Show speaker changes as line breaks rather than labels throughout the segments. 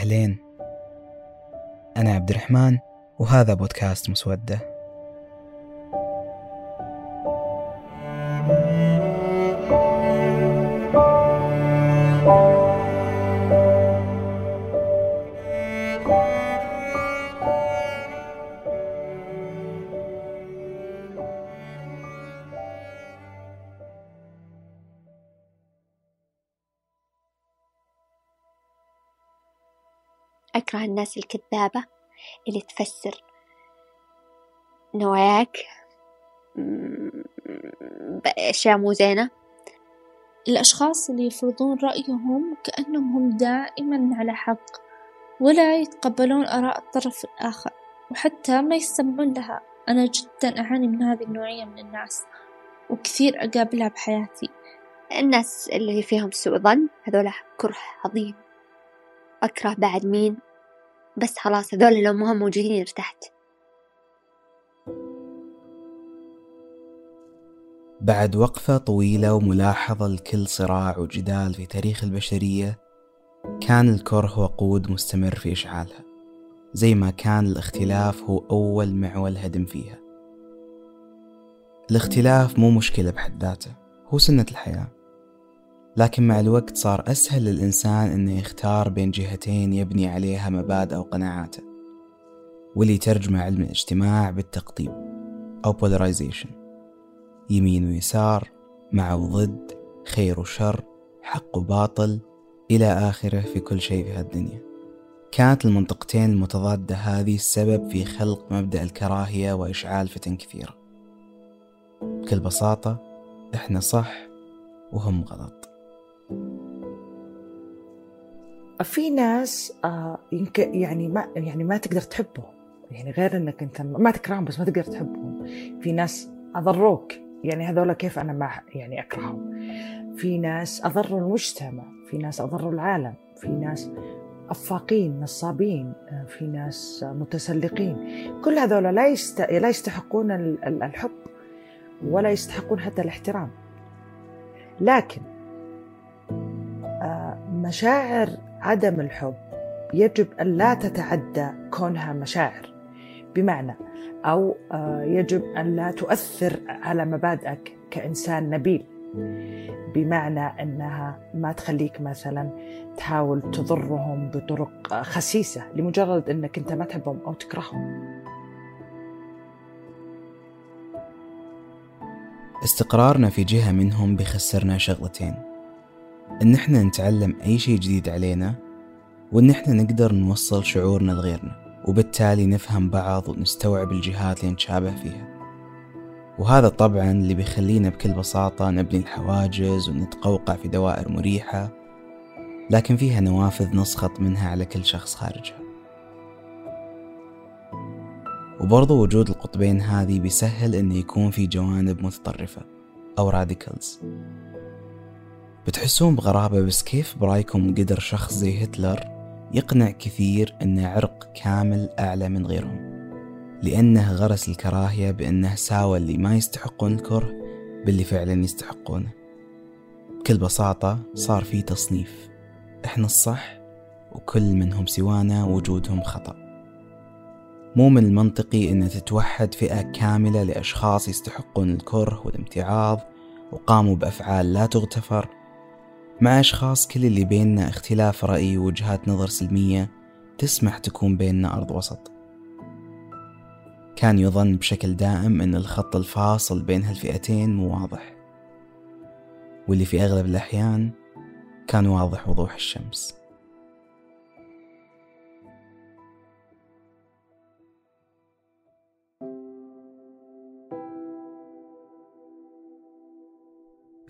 أهلين. أنا عبد الرحمن وهذا بودكاست مسودة.
أكره الناس الكذابة اللي تفسر نواياك. بأشياء مو زينة
الأشخاص اللي يفرضون رأيهم كأنهم هم دائما على حق ولا يتقبلون آراء الطرف الآخر وحتى ما يستمعون لها أنا جدا أعاني من هذه النوعية من الناس وكثير أقابلها بحياتي
الناس اللي فيهم سوء ظن هذولا كره عظيم أكره بعد مين؟ بس خلاص هذول لو ما هم موجودين ارتحت.
بعد وقفة طويلة وملاحظة لكل صراع وجدال في تاريخ البشرية كان الكره وقود مستمر في إشعالها زي ما كان الاختلاف هو أول معول هدم فيها. الاختلاف مو مشكلة بحد ذاته هو سنة الحياة. لكن مع الوقت صار أسهل للإنسان أنه يختار بين جهتين يبني عليها مبادئه وقناعاته واللي ترجم علم الاجتماع بالتقطيب أو polarization يمين ويسار مع وضد خير وشر حق وباطل إلى آخره في كل شيء في هالدنيا. كانت المنطقتين المتضادة هذه السبب في خلق مبدأ الكراهية وإشعال فتن كثيرة. بكل بساطة إحنا صح وهم غلط.
في ناس آه يمكن يعني ما يعني ما تقدر تحبهم. يعني غير إنك أنت ما تكرههم بس ما تقدر تحبهم. في ناس أضروك. يعني هذول كيف أنا ما يعني أكرههم؟ في ناس أضروا المجتمع. في ناس أضروا العالم. في ناس أفاقين نصابين في ناس متسلقين. كل هذول لا يست... لا يستحقون الحب ولا يستحقون حتى الاحترام. لكن مشاعر عدم الحب يجب أن لا تتعدى كونها مشاعر. بمعنى أو يجب أن لا تؤثر على مبادئك كإنسان نبيل. بمعنى أنها ما تخليك مثلا تحاول تضرهم بطرق خسيسة لمجرد أنك أنت ما تحبهم أو تكرههم.
استقرارنا في جهة منهم بيخسرنا شغلتين. إن إحنا نتعلم أي شيء جديد علينا وإن إحنا نقدر نوصل شعورنا لغيرنا وبالتالي نفهم بعض ونستوعب الجهات اللي نتشابه فيها. وهذا طبعا اللي بيخلينا بكل بساطة نبني الحواجز ونتقوقع في دوائر مريحة لكن فيها نوافذ نسخط منها على كل شخص خارجها. وبرضو وجود القطبين هذه بيسهل انه يكون في جوانب متطرفة أو راديكالز بتحسون بغرابة بس كيف برأيكم قدر شخص زي هتلر يقنع كثير انه عرق كامل أعلى من غيرهم؟ لأنه غرس الكراهية بأنه ساوى اللي ما يستحقون الكره باللي فعلا يستحقونه. بكل بساطة صار في تصنيف. إحنا الصح وكل منهم سوانا وجودهم خطأ. مو من المنطقي ان تتوحد فئة كاملة لأشخاص يستحقون الكره والامتعاض وقاموا بأفعال لا تغتفر مع أشخاص كل اللي بيننا اختلاف رأي ووجهات نظر سلمية تسمح تكون بيننا أرض وسط. كان يظن بشكل دائم أن الخط الفاصل بين هالفئتين مو واضح. واللي في أغلب الأحيان كان واضح وضوح الشمس.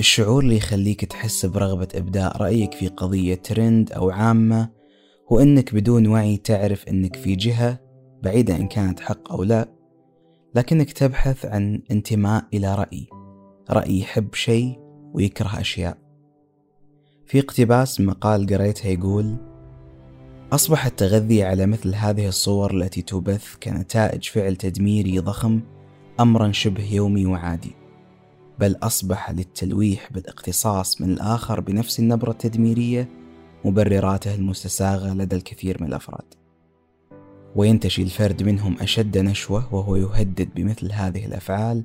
الشعور اللي يخليك تحس برغبة إبداء رأيك في قضية ترند أو عامة هو إنك بدون وعي تعرف إنك في جهة بعيدة إن كانت حق أو لا لكنك تبحث عن انتماء إلى رأي رأي يحب شيء ويكره أشياء. في اقتباس مقال قريتها يقول أصبح التغذي على مثل هذه الصور التي تبث كنتائج فعل تدميري ضخم أمرا شبه يومي وعادي. بل أصبح للتلويح بالاقتصاص من الآخر بنفس النبرة التدميرية مبرراته المستساغة لدى الكثير من الأفراد. وينتشي الفرد منهم أشد نشوة وهو يهدد بمثل هذه الأفعال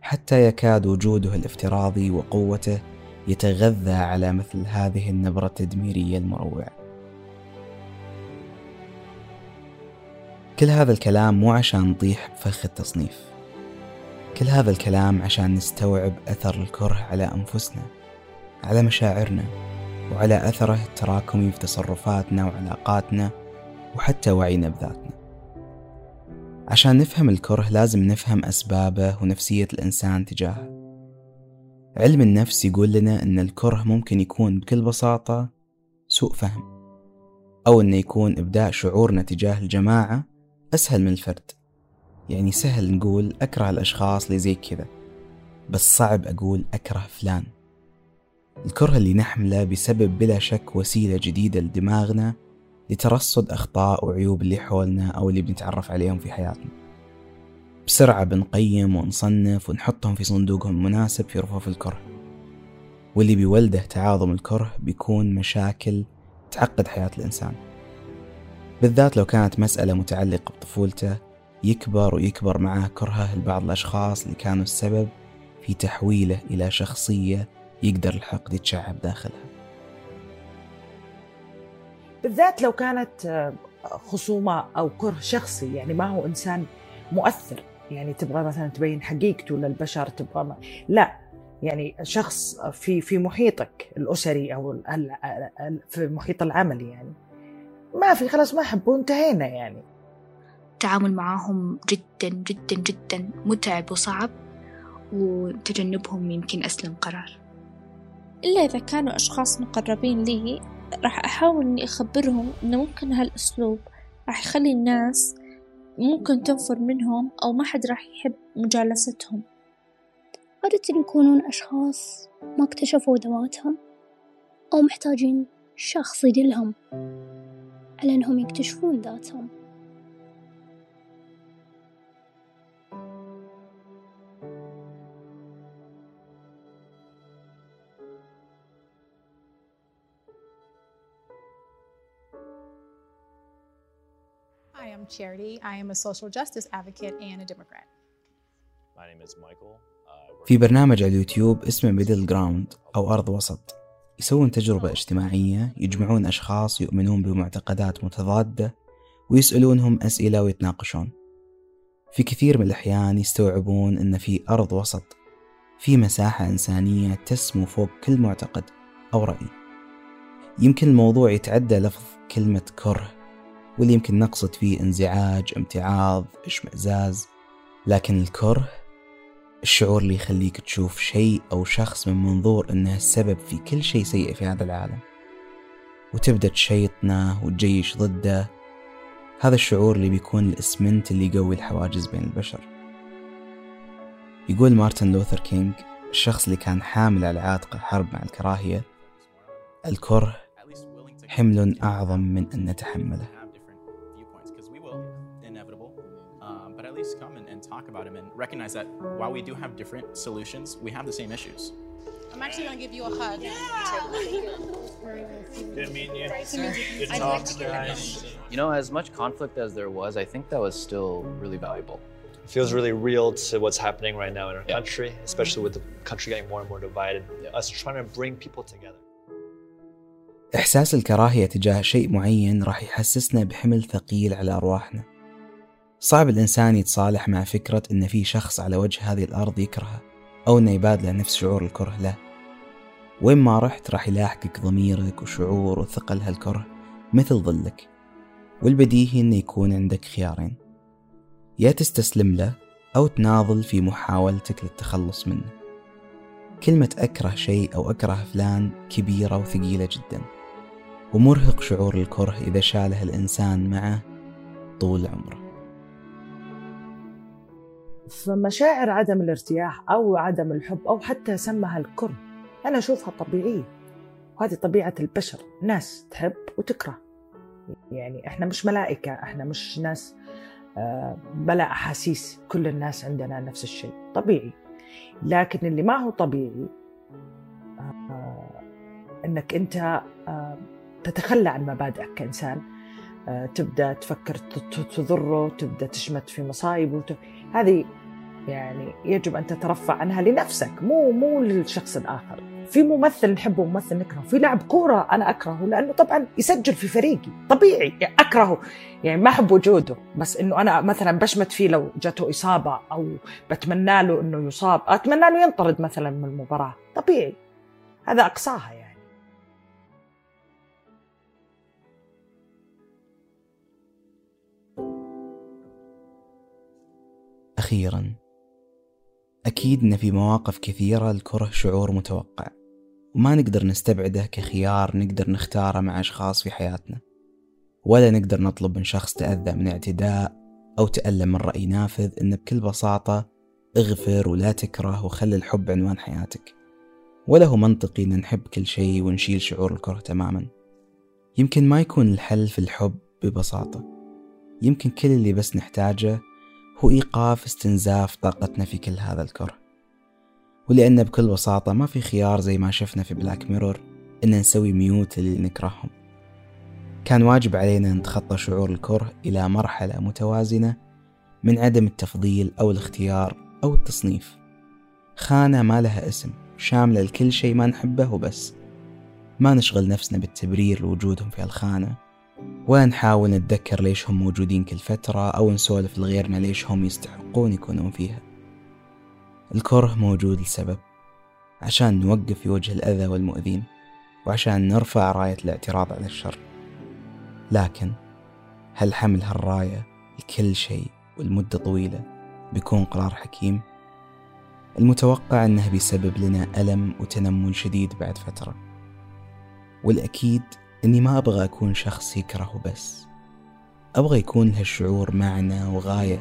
حتى يكاد وجوده الافتراضي وقوته يتغذى على مثل هذه النبرة التدميرية المروعة. كل هذا الكلام مو عشان نطيح بفخ التصنيف. كل هذا الكلام عشان نستوعب أثر الكره على أنفسنا على مشاعرنا وعلى أثره التراكمي في تصرفاتنا وعلاقاتنا وحتى وعينا بذاتنا. عشان نفهم الكره لازم نفهم أسبابه ونفسية الإنسان تجاهه. علم النفس يقول لنا أن الكره ممكن يكون بكل بساطة سوء فهم أو أنه يكون إبداء شعورنا تجاه الجماعة أسهل من الفرد. يعني سهل نقول أكره الأشخاص اللي زي كذا بس صعب أقول أكره فلان. الكره اللي نحمله بسبب بلا شك وسيلة جديدة لدماغنا لترصد أخطاء وعيوب اللي حولنا أو اللي بنتعرف عليهم في حياتنا. بسرعة بنقيم ونصنف ونحطهم في صندوقهم المناسب في رفوف الكره. واللي بيولده تعاظم الكره بيكون مشاكل تعقد حياة الإنسان. بالذات لو كانت مسألة متعلقة بطفولته يكبر ويكبر معه كرهه لبعض الأشخاص اللي كانوا السبب في تحويله إلى شخصية يقدر الحقد يتشعب داخلها.
بالذات لو كانت آه، خصومة أو كره شخصي يعني ما هو إنسان مؤثر. يعني تبغى مثلا تبين حقيقته للبشر تبغى ما لا. يعني شخص في في محيطك الأسري أو في محيط العمل يعني. ما في خلاص ما أحبه انتهينا يعني.
التعامل معاهم جدا جدا جدا متعب وصعب وتجنبهم يمكن أسلم قرار.
إلا إذا كانوا أشخاص مقربين لي راح أحاول إني أخبرهم إنه ممكن هالأسلوب. راح يخلي الناس ممكن تنفر منهم أو ما حد راح يحب مجالستهم.
عادة يكونون أشخاص ما اكتشفوا ذواتهم أو محتاجين شخص يدلهم على أنهم يكتشفون ذاتهم.
I'm Charity. I am a social justice advocate and a Democrat.
My name is Michael.
في برنامج على اليوتيوب اسمه Middle Ground أو أرض وسط يسوون تجربة اجتماعية يجمعون أشخاص يؤمنون بمعتقدات متضادة ويسألونهم أسئلة ويتناقشون في كثير من الأحيان يستوعبون أن في أرض وسط في مساحة إنسانية تسمو فوق كل معتقد أو رأي يمكن الموضوع يتعدى لفظ كلمة كره واللي يمكن نقصد فيه انزعاج امتعاض إشمئزاز. لكن الكره الشعور اللي يخليك تشوف شيء أو شخص من منظور أنه السبب في كل شيء سيء في هذا العالم. وتبدأ تشيطنه وتجيش ضده. هذا الشعور اللي بيكون الإسمنت اللي يقوي الحواجز بين البشر. يقول مارتن لوثر كينج الشخص اللي كان حامل على عاتقه حرب مع الكراهية الكره حمل أعظم من أن نتحمله
least come and, and talk about them and recognize that while we do have different solutions, we have the same issues.
I'm actually going to give you a hug.
Good meeting you.
Good
talking, guys.
You know, as much conflict as there was, I think that was still really valuable.
It feels really real to what's happening right now in our
Yeah.
country, especially with the country getting more and more divided. Us trying to bring people together.
إحساس الكراهية تجاه شيء معين راح يحسسنا بحمل ثقيل على أرواحنا صعب الإنسان يتصالح مع فكرة إن في شخص على وجه هذه الأرض يكرهه أو إنه يبادله نفس شعور الكره له. وين ما رحت راح يلاحقك ضميرك وشعور وثقل هالكره مثل ظلك. والبديهي إنه يكون عندك خيارين. يا تستسلم له أو تناضل في محاولتك للتخلص منه. كلمة أكره شيء أو أكره فلان كبيرة وثقيلة جدا. ومرهق شعور الكره إذا شاله الإنسان معه طول عمره.
فمشاعر عدم الارتياح أو عدم الحب أو حتى سمها الكره أنا أشوفها طبيعية. وهذه طبيعة البشر ناس تحب وتكره. يعني إحنا مش ملائكة إحنا مش ناس آه، بلا أحاسيس. كل الناس عندنا نفس الشيء طبيعي. لكن اللي ما هو طبيعي آه، إنك أنت آه، تتخلى عن مبادئك كإنسان. آه، تبدأ تفكر تضره تبدأ تشمت في مصايبه هذه يعني يجب أن تترفع عنها لنفسك مو مو للشخص الآخر. في ممثل نحبه وممثل نكرهه. في لاعب كورة أنا أكرهه لأنه طبعا يسجل في فريقي. طبيعي يعني أكرهه. يعني ما أحب وجوده بس إنه أنا مثلا بشمت فيه لو جاته إصابة أو بتمنى له إنه يصاب. أتمنى له ينطرد مثلا من المباراة. طبيعي. هذا أقصاها يعني.
أخيرا. أكيد أن في مواقف كثيرة الكره شعور متوقع وما نقدر نستبعده كخيار نقدر نختاره مع أشخاص في حياتنا. ولا نقدر نطلب من شخص تأذى من اعتداء أو تألم من رأي نافذ إنه بكل بساطة اغفر ولا تكره وخلي الحب عنوان حياتك. ولا هو منطقي إن نحب كل شيء ونشيل شعور الكره تماما. يمكن ما يكون الحل في الحب ببساطة. يمكن كل اللي بس نحتاجه هو إيقاف استنزاف طاقتنا في كل هذا الكره ولأن بكل بساطة ما في خيار زي ما شفنا في Black Mirror إن نسوي mute اللي نكرههم. كان واجب علينا نتخطى شعور الكره إلى مرحلة متوازنة من عدم التفضيل أو الاختيار أو التصنيف. خانة ما لها اسم شاملة لكل شيء ما نحبه وبس. ما نشغل نفسنا بالتبرير لوجودهم في الخانة ولا نحاول نتذكر ليش هم موجودين كل فترة أو نسولف لغيرنا ليش هم يستحقون يكونون فيها. الكره موجود لسبب عشان نوقف في وجه الأذى والمؤذين وعشان نرفع راية الاعتراض على الشر. لكن هل حمل هالراية لكل شيء والمدة طويلة بيكون قرار حكيم؟ المتوقع أنه بيسبب لنا ألم وتنمل شديد بعد فترة. والأكيد أني ما أبغى أكون شخص يكره بس. أبغى يكون هالشعور معنى وغاية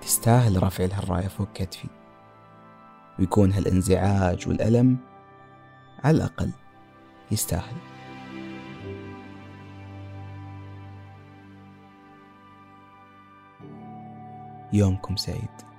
تستاهل رفع الراية فوق كتفي. ويكون هالانزعاج والألم على الأقل يستاهل. يومكم سعيد.